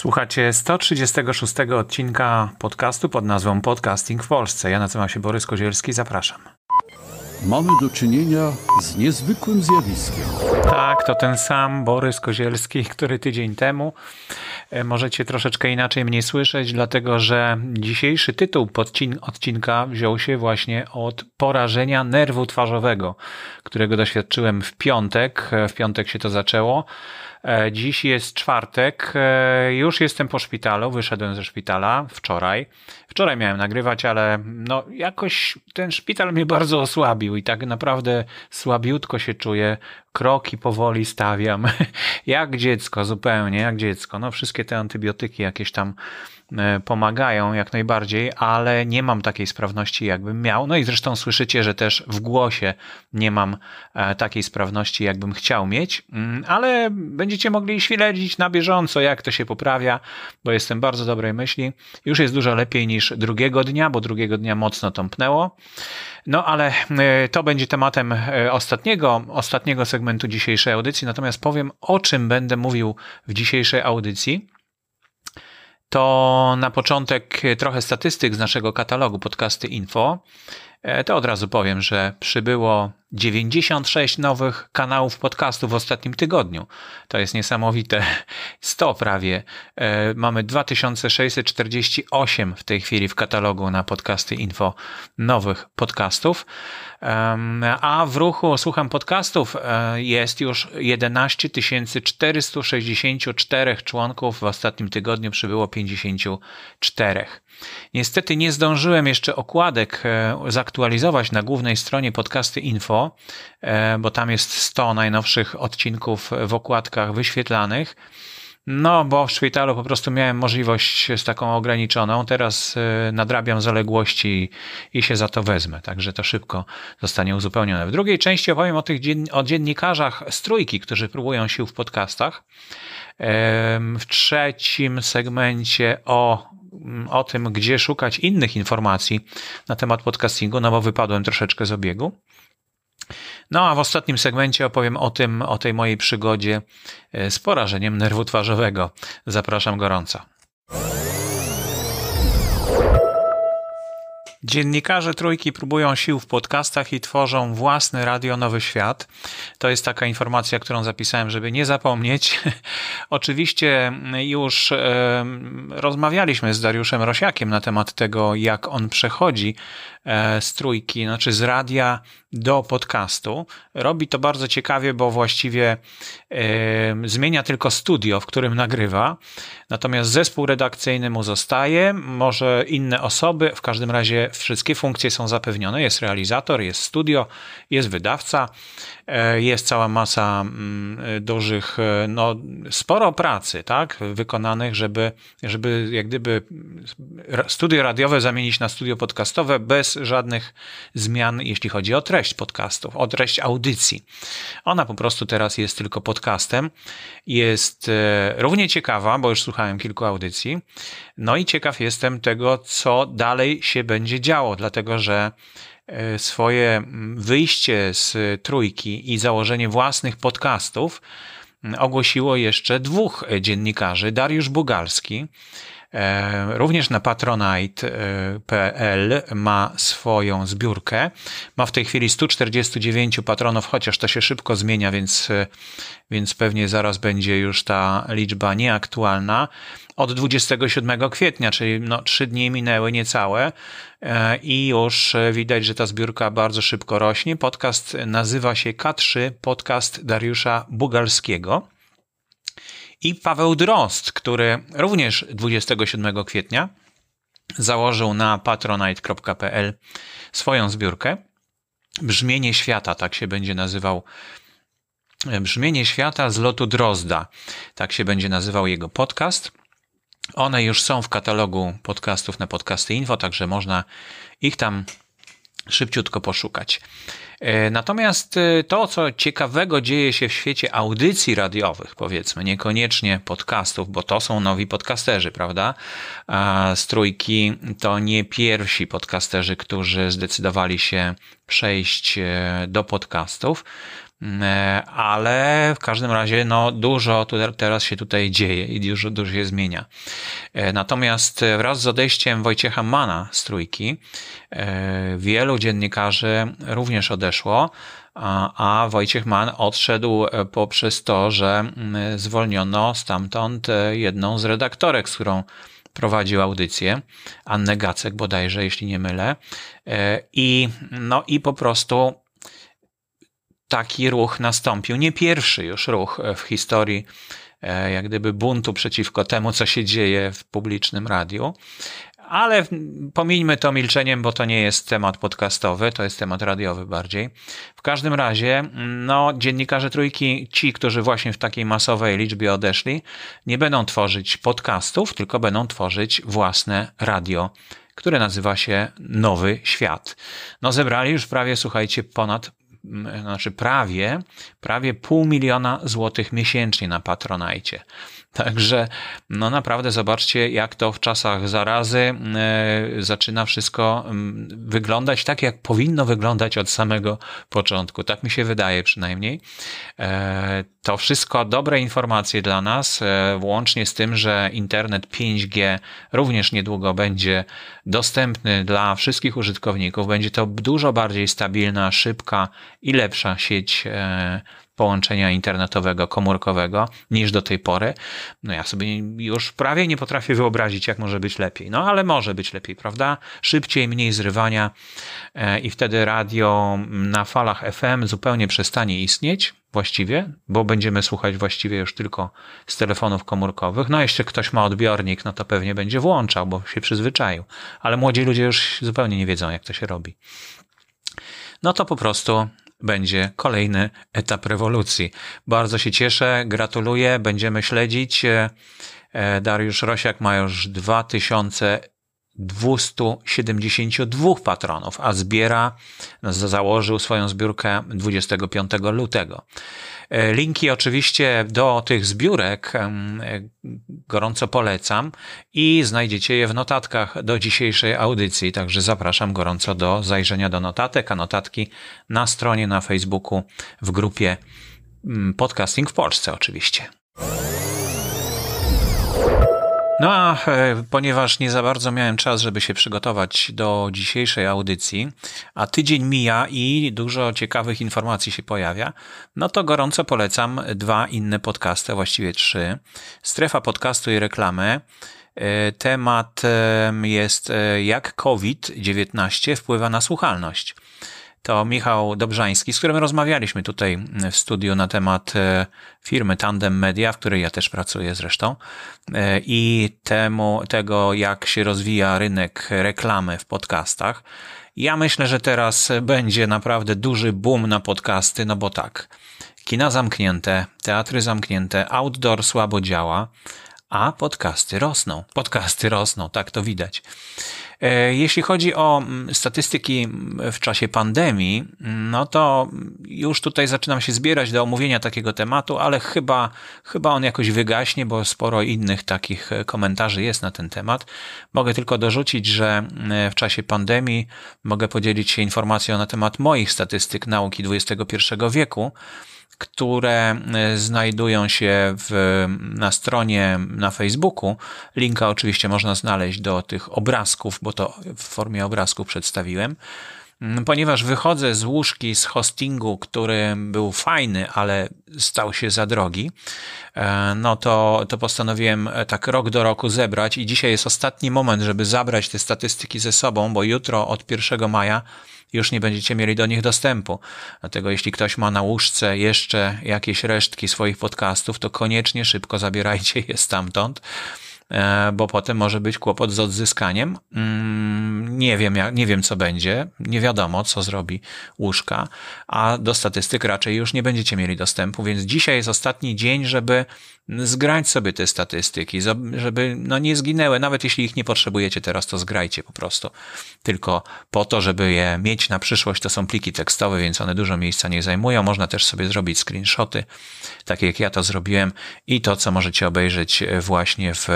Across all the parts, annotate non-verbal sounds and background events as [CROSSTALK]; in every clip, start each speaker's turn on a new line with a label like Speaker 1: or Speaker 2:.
Speaker 1: Słuchacie 136 odcinka podcastu pod nazwą Podcasting w Polsce. Ja nazywam się Borys Kozielski, zapraszam.
Speaker 2: Mamy do czynienia z niezwykłym zjawiskiem.
Speaker 1: Tak, to ten sam Borys Kozielski, [LAUGHS] który tydzień temu e, możecie troszeczkę inaczej mnie słyszeć, dlatego że dzisiejszy tytuł odcinka wziął się właśnie od porażenia nerwu twarzowego, którego doświadczyłem w piątek. E, w piątek się to zaczęło. E, dziś jest czwartek, e, już jestem po szpitalu, wyszedłem ze szpitala wczoraj. Wczoraj miałem nagrywać, ale no jakoś ten szpital mnie [LAUGHS] bardzo osłabił i tak naprawdę słabiutko się czuję. Kroki powoli stawiam, [LAUGHS] jak dziecko, zupełnie jak dziecko. No wszystkie te antybiotyki jakieś tam pomagają jak najbardziej, ale nie mam takiej sprawności, jakbym miał. No i zresztą słyszycie, że też w głosie nie mam e, takiej sprawności, jakbym chciał mieć, mm, ale będziecie mogli śledzić na bieżąco, jak to się poprawia, bo jestem bardzo dobrej myśli. Już jest dużo lepiej niż drugiego dnia, bo drugiego dnia mocno tąpnęło. No ale e, to będzie tematem ostatniego, ostatniego segmentu dzisiejszej audycji, natomiast powiem o czym będę mówił w dzisiejszej audycji to na początek trochę statystyk z naszego katalogu podcasty info. E, to od razu powiem, że przybyło 96 nowych kanałów podcastów w ostatnim tygodniu. To jest niesamowite. [LAUGHS] 100 prawie. E, mamy 2648 w tej chwili w katalogu na podcasty info nowych podcastów. A w ruchu słucham podcastów e, jest już 11 464 członków. W ostatnim tygodniu przybyło 54. Niestety nie zdążyłem jeszcze okładek e, zaktualizować na głównej stronie podcasty info, e, bo tam jest 100 najnowszych odcinków w okładkach wyświetlanych. No, bo w szpitalu po prostu miałem możliwość z taką ograniczoną. Teraz e, nadrabiam zaległości i się za to wezmę, także to szybko zostanie uzupełnione. W drugiej części opowiem o tych o dziennikarzach z trójki, którzy próbują sił w podcastach. W trzecim segmencie o o tym, gdzie szukać innych informacji na temat podcastingu, no bo wypadłem troszeczkę z obiegu. No a w ostatnim segmencie opowiem o tym, o tej mojej przygodzie e, z porażeniem nerwu twarzowego. Zapraszam gorąco. Dziennikarze trójki próbują sił w podcastach i tworzą własny radio Nowy Świat. To jest taka informacja, którą zapisałem, żeby nie zapomnieć. [LAUGHS] Oczywiście już e, rozmawialiśmy z Dariuszem Rosiakiem na temat tego, jak on przechodzi z trójki, znaczy z radia do podcastu. Robi to bardzo ciekawie, bo właściwie e, zmienia tylko studio, w którym nagrywa. Natomiast zespół redakcyjny mu zostaje, może inne osoby, w każdym razie wszystkie funkcje są zapewnione. Jest realizator, jest studio, jest wydawca, e, jest cała masa mm, dużych, e, no sporo pracy, tak, wykonanych, żeby, żeby jak gdyby studio radiowe zamienić na studio podcastowe bez żadnych zmian, jeśli chodzi o treść podcastów, o treść audycji. Ona po prostu teraz jest tylko podcastem. Jest e, równie ciekawa, bo już słuchałem kilku audycji. No i ciekaw jestem tego, co dalej się będzie działo, dlatego że e, swoje wyjście z trójki i założenie własnych podcastów ogłosiło jeszcze dwóch dziennikarzy. Dariusz Bugalski, E, również na patronite.pl ma swoją zbiórkę. Ma w tej chwili 149 patronów, chociaż to się szybko zmienia, więc, e, więc pewnie zaraz będzie już ta liczba nieaktualna. Od 27 kwietnia, czyli no, 3 dni minęły niecałe e, i już widać, że ta zbiórka bardzo szybko rośnie. Podcast nazywa się K3, podcast Dariusza Bugalskiego. I Paweł Drost, który również 27 kwietnia założył na patronite.pl swoją zbiórkę. Brzmienie świata, tak się będzie nazywał. Brzmienie świata z lotu Drozda, tak się będzie nazywał jego podcast. One już są w katalogu podcastów na podcasty info, także można ich tam szybciutko poszukać. E, natomiast e, to, co ciekawego dzieje się w świecie audycji radiowych, powiedzmy, niekoniecznie podcastów, bo to są nowi podcasterzy, prawda? Z trójki to nie pierwsi podcasterzy, którzy zdecydowali się przejść e, do podcastów. E, ale w każdym razie no, dużo teraz się tutaj dzieje i dużo, dużo się zmienia. E, natomiast wraz z odejściem Wojciecha Mana z trójki e, wielu dziennikarzy również odeszło, a Wojciech Mann odszedł poprzez to, że zwolniono stamtąd jedną z redaktorek, z którą prowadził audycję, Annę Gacek bodajże, jeśli nie mylę. I, no i po prostu taki ruch nastąpił. Nie pierwszy już ruch w historii e, jak gdyby buntu przeciwko temu, co się dzieje w publicznym radiu. Ale pomijmy to milczeniem, bo to nie jest temat podcastowy, to jest temat radiowy bardziej. W każdym razie, no, dziennikarze trójki, ci, którzy właśnie w takiej masowej liczbie odeszli, nie będą tworzyć podcastów, tylko będą tworzyć własne radio, które nazywa się Nowy Świat. No, zebrali już prawie, słuchajcie, ponad znaczy prawie, prawie pół miliona złotych miesięcznie na Patronajcie. Także no naprawdę zobaczcie, jak to w czasach zarazy e, zaczyna wszystko wyglądać tak, jak powinno wyglądać od samego początku. Tak mi się wydaje przynajmniej. E, to wszystko dobre informacje dla nas, e, łącznie z tym, że internet 5G również niedługo będzie dostępny dla wszystkich użytkowników. Będzie to dużo bardziej stabilna, szybka i lepsza sieć połączenia internetowego, komórkowego niż do tej pory. No ja sobie już prawie nie potrafię wyobrazić, jak może być lepiej. No ale może być lepiej, prawda? Szybciej, mniej zrywania e, i wtedy radio na falach FM zupełnie przestanie istnieć właściwie, bo będziemy słuchać właściwie już tylko z telefonów komórkowych. No, jeśli ktoś ma odbiornik, no to pewnie będzie włączał, bo się przyzwyczaił. Ale młodzi ludzie już zupełnie nie wiedzą, jak to się robi. No to po prostu będzie kolejny etap rewolucji. Bardzo się cieszę, gratuluję, będziemy śledzić. E, e, Dariusz Rosiak ma już 2272 patronów, a zbiera, założył swoją zbiórkę 25 lutego. E, linki oczywiście do tych zbiórek e, gorąco polecam i znajdziecie je w notatkach do dzisiejszej audycji, także zapraszam gorąco do zajrzenia do notatek, a notatki na stronie na Facebooku w grupie Podcasting w Polsce oczywiście. No a e, ponieważ nie za bardzo miałem czas, żeby się przygotować do dzisiejszej audycji, a tydzień mija i dużo ciekawych informacji się pojawia, no to gorąco polecam dwa inne podcasty, właściwie trzy. Strefa podcastu i reklamy. E, temat e, jest jak COVID-19 wpływa na słuchalność to Michał Dobrzański, z którym rozmawialiśmy tutaj w studiu na temat e, firmy Tandem Media, w której ja też pracuję zresztą, e, i temu, tego, jak się rozwija rynek reklamy w podcastach. Ja myślę, że teraz będzie naprawdę duży boom na podcasty, no bo tak, kina zamknięte, teatry zamknięte, outdoor słabo działa, a podcasty rosną. Podcasty rosną, tak to widać. E, jeśli chodzi o mm, statystyki w czasie pandemii, no to już tutaj zaczynam się zbierać do omówienia takiego tematu, ale chyba, chyba on jakoś wygaśnie, bo sporo innych takich e, komentarzy jest na ten temat. Mogę tylko dorzucić, że w czasie pandemii mogę podzielić się informacją na temat moich statystyk nauki XXI wieku które e, znajdują się w, na stronie na Facebooku. Linka oczywiście można znaleźć do tych obrazków, bo to w formie obrazków przedstawiłem. Mm, ponieważ wychodzę z łóżki z hostingu, który był fajny, ale stał się za drogi, e, no to, to postanowiłem e, tak rok do roku zebrać i dzisiaj jest ostatni moment, żeby zabrać te statystyki ze sobą, bo jutro od 1 maja już nie będziecie mieli do nich dostępu. Dlatego jeśli ktoś ma na łóżce jeszcze jakieś resztki swoich podcastów, to koniecznie szybko zabierajcie je stamtąd E, bo potem może być kłopot z odzyskaniem. Mm, nie wiem, nie wiem co będzie, nie wiadomo co zrobi łóżka, a do statystyk raczej już nie będziecie mieli dostępu, więc dzisiaj jest ostatni dzień, żeby zgrać sobie te statystyki, żeby no nie zginęły, nawet jeśli ich nie potrzebujecie teraz, to zgrajcie po prostu. Tylko po to, żeby je mieć na przyszłość, to są pliki tekstowe, więc one dużo miejsca nie zajmują. Można też sobie zrobić screenshoty, takie jak ja to zrobiłem i to, co możecie obejrzeć właśnie w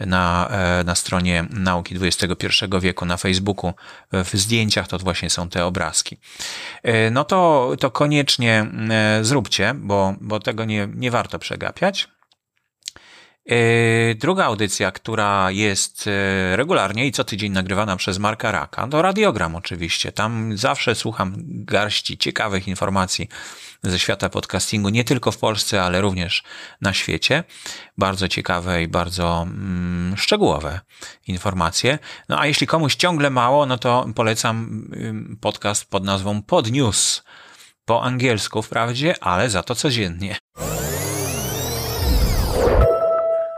Speaker 1: na, e, na stronie Nauki XXI wieku na Facebooku. W zdjęciach to właśnie są te obrazki. E, no to, to koniecznie e, zróbcie, bo, bo tego nie, nie warto przegapiać. Druga audycja, która jest regularnie i co tydzień nagrywana przez Marka Raka, to radiogram oczywiście. Tam zawsze słucham garści ciekawych informacji ze świata podcastingu, nie tylko w Polsce, ale również na świecie. Bardzo ciekawe i bardzo mm, szczegółowe informacje. No a jeśli komuś ciągle mało, no to polecam podcast pod nazwą Podnews. Po angielsku wprawdzie, ale za to codziennie.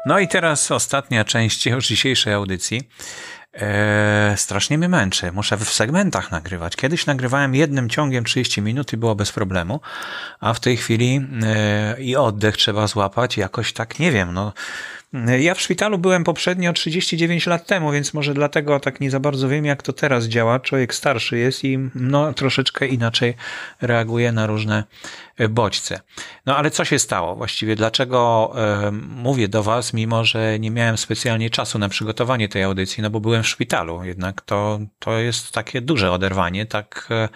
Speaker 1: No i teraz ostatnia część już dzisiejszej audycji. Eee, strasznie mnie męczy. Muszę w segmentach nagrywać. Kiedyś nagrywałem jednym ciągiem 30 minut i było bez problemu, a w tej chwili e, i oddech trzeba złapać. Jakoś tak nie wiem. No, ja w szpitalu byłem poprzednio 39 lat temu, więc może dlatego tak nie za bardzo wiem, jak to teraz działa. Człowiek starszy jest i no, troszeczkę inaczej reaguje na różne bodźce. No ale co się stało właściwie? Dlaczego e, mówię do Was, mimo że nie miałem specjalnie czasu na przygotowanie tej audycji? No bo byłem w szpitalu, jednak to, to jest takie duże oderwanie, tak. E,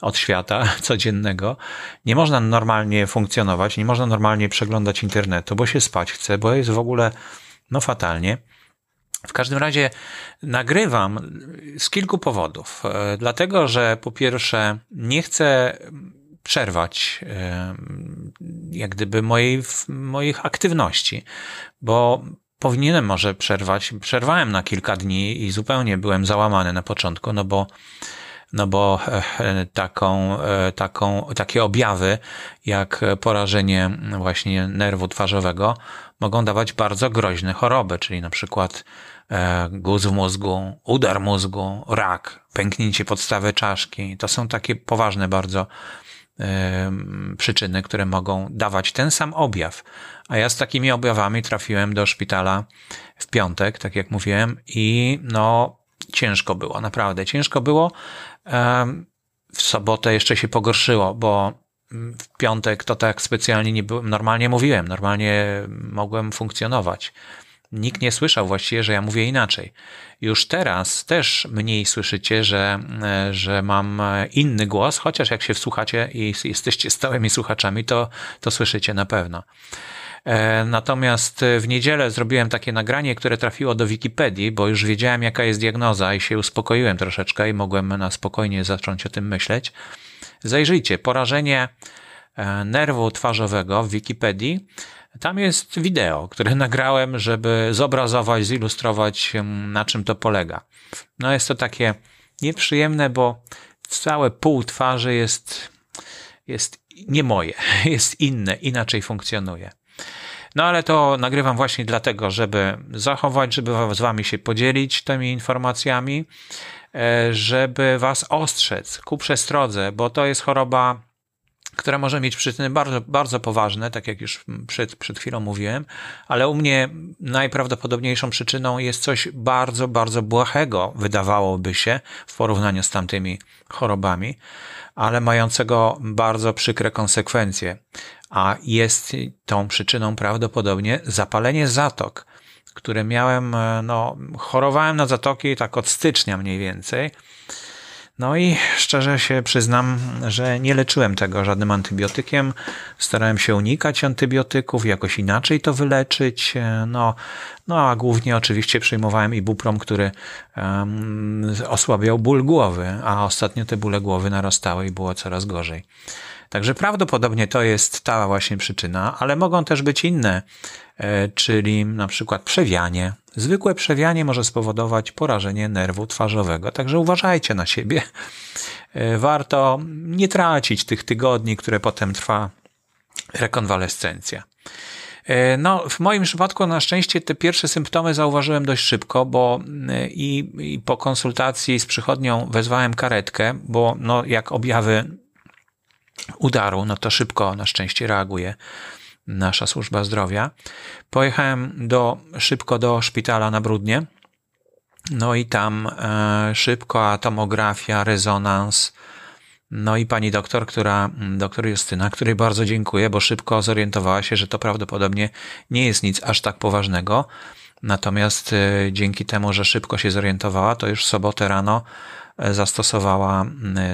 Speaker 1: od świata [LAUGHS] codziennego. Nie można normalnie funkcjonować, nie można normalnie przeglądać internetu, bo się spać chce, bo jest w ogóle no fatalnie. W każdym razie nagrywam z kilku powodów. E, dlatego, że po pierwsze nie chcę przerwać jak gdyby mojej, moich aktywności, bo powinienem może przerwać. Przerwałem na kilka dni i zupełnie byłem załamany na początku, no bo no bo e, taką, e, taką, takie objawy jak porażenie właśnie nerwu twarzowego mogą dawać bardzo groźne choroby, czyli na przykład e, guz w mózgu, udar mózgu, rak, pęknięcie podstawy czaszki. To są takie poważne bardzo przyczyny, które mogą dawać ten sam objaw. A ja z takimi objawami trafiłem do szpitala w piątek, tak jak mówiłem, i no ciężko było, naprawdę ciężko było. W sobotę jeszcze się pogorszyło, bo w piątek to tak specjalnie nie byłem, normalnie mówiłem, normalnie mogłem funkcjonować. Nikt nie słyszał właściwie, że ja mówię inaczej. Już teraz też mniej słyszycie, że, że mam inny głos, chociaż jak się wsłuchacie i jesteście stałymi słuchaczami, to, to słyszycie na pewno. E, natomiast w niedzielę zrobiłem takie nagranie, które trafiło do Wikipedii, bo już wiedziałem, jaka jest diagnoza i się uspokoiłem troszeczkę i mogłem na spokojnie zacząć o tym myśleć. Zajrzyjcie, porażenie e, nerwu twarzowego w Wikipedii. Tam jest wideo, które nagrałem, żeby zobrazować, zilustrować, na czym to polega. No jest to takie nieprzyjemne, bo całe pół twarzy jest, jest nie moje, [LAUGHS] jest inne, inaczej funkcjonuje. No ale to nagrywam właśnie dlatego, żeby zachować, żeby z wami się podzielić tymi informacjami, e, żeby was ostrzec ku przestrodze, bo to jest choroba, która może mieć przyczyny bardzo, bardzo poważne, tak jak już przed, przed chwilą mówiłem, ale u mnie najprawdopodobniejszą przyczyną jest coś bardzo, bardzo błahego, wydawałoby się, w porównaniu z tamtymi chorobami, ale mającego bardzo przykre konsekwencje a jest tą przyczyną prawdopodobnie zapalenie zatok, które miałem, e, no, chorowałem na zatoki tak od stycznia mniej więcej. No i szczerze się przyznam, że nie leczyłem tego żadnym antybiotykiem. Starałem się unikać antybiotyków, jakoś inaczej to wyleczyć. E, no, no a głównie oczywiście przyjmowałem ibuprom, który um, osłabiał ból głowy, a ostatnio te bóle głowy narastały i było coraz gorzej. Także prawdopodobnie to jest ta właśnie przyczyna, ale mogą też być inne, e, czyli na przykład przewianie. Zwykłe przewianie może spowodować porażenie nerwu twarzowego, także uważajcie na siebie. E, warto nie tracić tych tygodni, które potem trwa rekonwalescencja. E, no, w moim przypadku na szczęście te pierwsze symptomy zauważyłem dość szybko, bo i, i po konsultacji z przychodnią wezwałem karetkę, bo no, jak objawy udaru, no to szybko na szczęście reaguje nasza służba zdrowia. Pojechałem do, szybko do szpitala na Brudnie. No i tam e, szybko tomografia, rezonans. No i pani doktor, która, doktor Justyna, której bardzo dziękuję, bo szybko zorientowała się, że to prawdopodobnie nie jest nic aż tak poważnego. Natomiast e, dzięki temu, że szybko się zorientowała, to już w sobotę rano e, zastosowała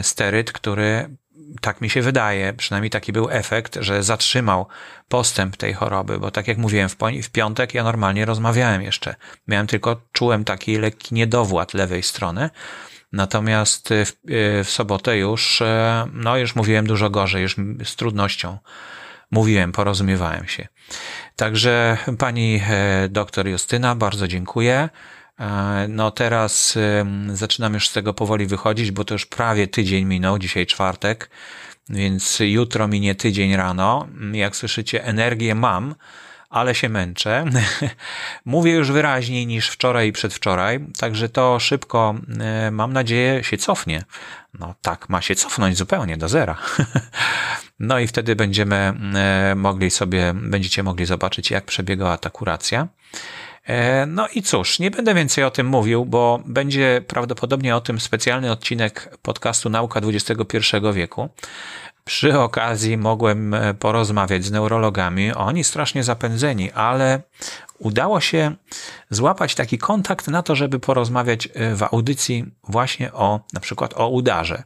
Speaker 1: steryt, który tak mi się wydaje, przynajmniej taki był efekt, że zatrzymał postęp tej choroby, bo tak jak mówiłem, w, w piątek ja normalnie rozmawiałem jeszcze. Miałem tylko, czułem taki lekki niedowład lewej strony, Natomiast w, w, sobotę już, no już mówiłem dużo gorzej, już z trudnością mówiłem, porozumiewałem się. Także pani e, doktor Justyna, bardzo dziękuję. E, no teraz zaczynam już z tego powoli wychodzić, bo to już prawie tydzień minął, dzisiaj czwartek, więc jutro minie tydzień rano. Jak słyszycie, energię mam, ale się męczę. [LAUGHS] Mówię już wyraźniej niż wczoraj i przedwczoraj, także to szybko, e, mam nadzieję, się cofnie. No tak, ma się cofnąć zupełnie do zera. [LAUGHS] No i wtedy będziemy e, mogli sobie, będziecie mogli zobaczyć, jak przebiegała ta kuracja. E, no i cóż, nie będę więcej o tym mówił, bo będzie prawdopodobnie o tym specjalny odcinek podcastu Nauka XXI wieku. Przy okazji mogłem e, porozmawiać z neurologami. Oni strasznie zapędzeni, ale udało się złapać taki kontakt na to, żeby porozmawiać w audycji właśnie o na przykład o udarze.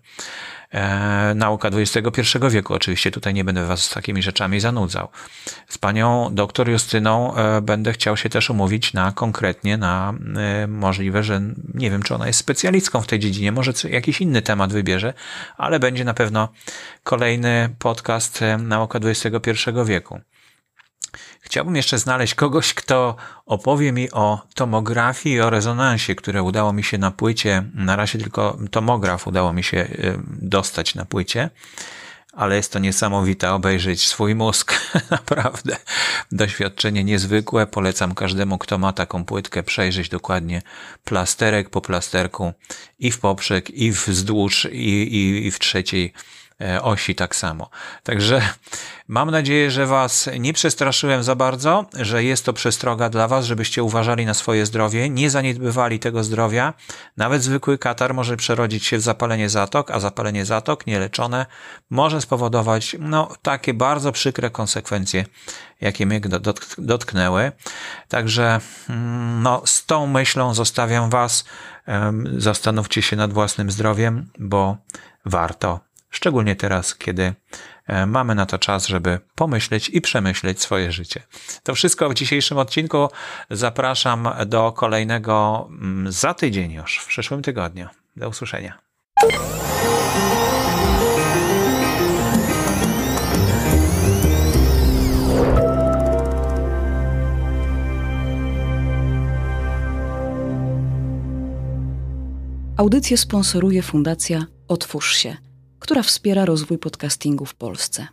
Speaker 1: E, nauka XXI wieku. Oczywiście tutaj nie będę was z takimi rzeczami zanudzał. Z panią doktor Justyną e, będę chciał się też umówić na konkretnie, na e, możliwe, że nie wiem, czy ona jest specjalistką w tej dziedzinie, może jakiś inny temat wybierze, ale będzie na pewno kolejny podcast Nauka XXI wieku. Chciałbym jeszcze znaleźć kogoś, kto opowie mi o tomografii i o rezonansie, które udało mi się na płycie. Na razie tylko tomograf udało mi się y, dostać na płycie, ale jest to niesamowite obejrzeć swój mózg. [LAUGHS] Naprawdę doświadczenie niezwykłe. Polecam każdemu, kto ma taką płytkę, przejrzeć dokładnie plasterek po plasterku i w poprzek, i wzdłuż, i, i, i w trzeciej osi tak samo. Także mam nadzieję, że Was nie przestraszyłem za bardzo, że jest to przestroga dla Was, żebyście uważali na swoje zdrowie, nie zaniedbywali tego zdrowia. Nawet zwykły katar może przerodzić się w zapalenie zatok, a zapalenie zatok nieleczone może spowodować no, takie bardzo przykre konsekwencje, jakie mnie dotknęły. Także mm, no, z tą myślą zostawiam Was. Zastanówcie się nad własnym zdrowiem, bo warto szczególnie teraz, kiedy e, mamy na to czas, żeby pomyśleć i przemyśleć swoje życie. To wszystko w dzisiejszym odcinku. Zapraszam do kolejnego mm, za tydzień już, w przyszłym tygodniu. Do usłyszenia.
Speaker 3: Audycję sponsoruje Fundacja Otwórz się – która wspiera rozwój podcastingu w Polsce.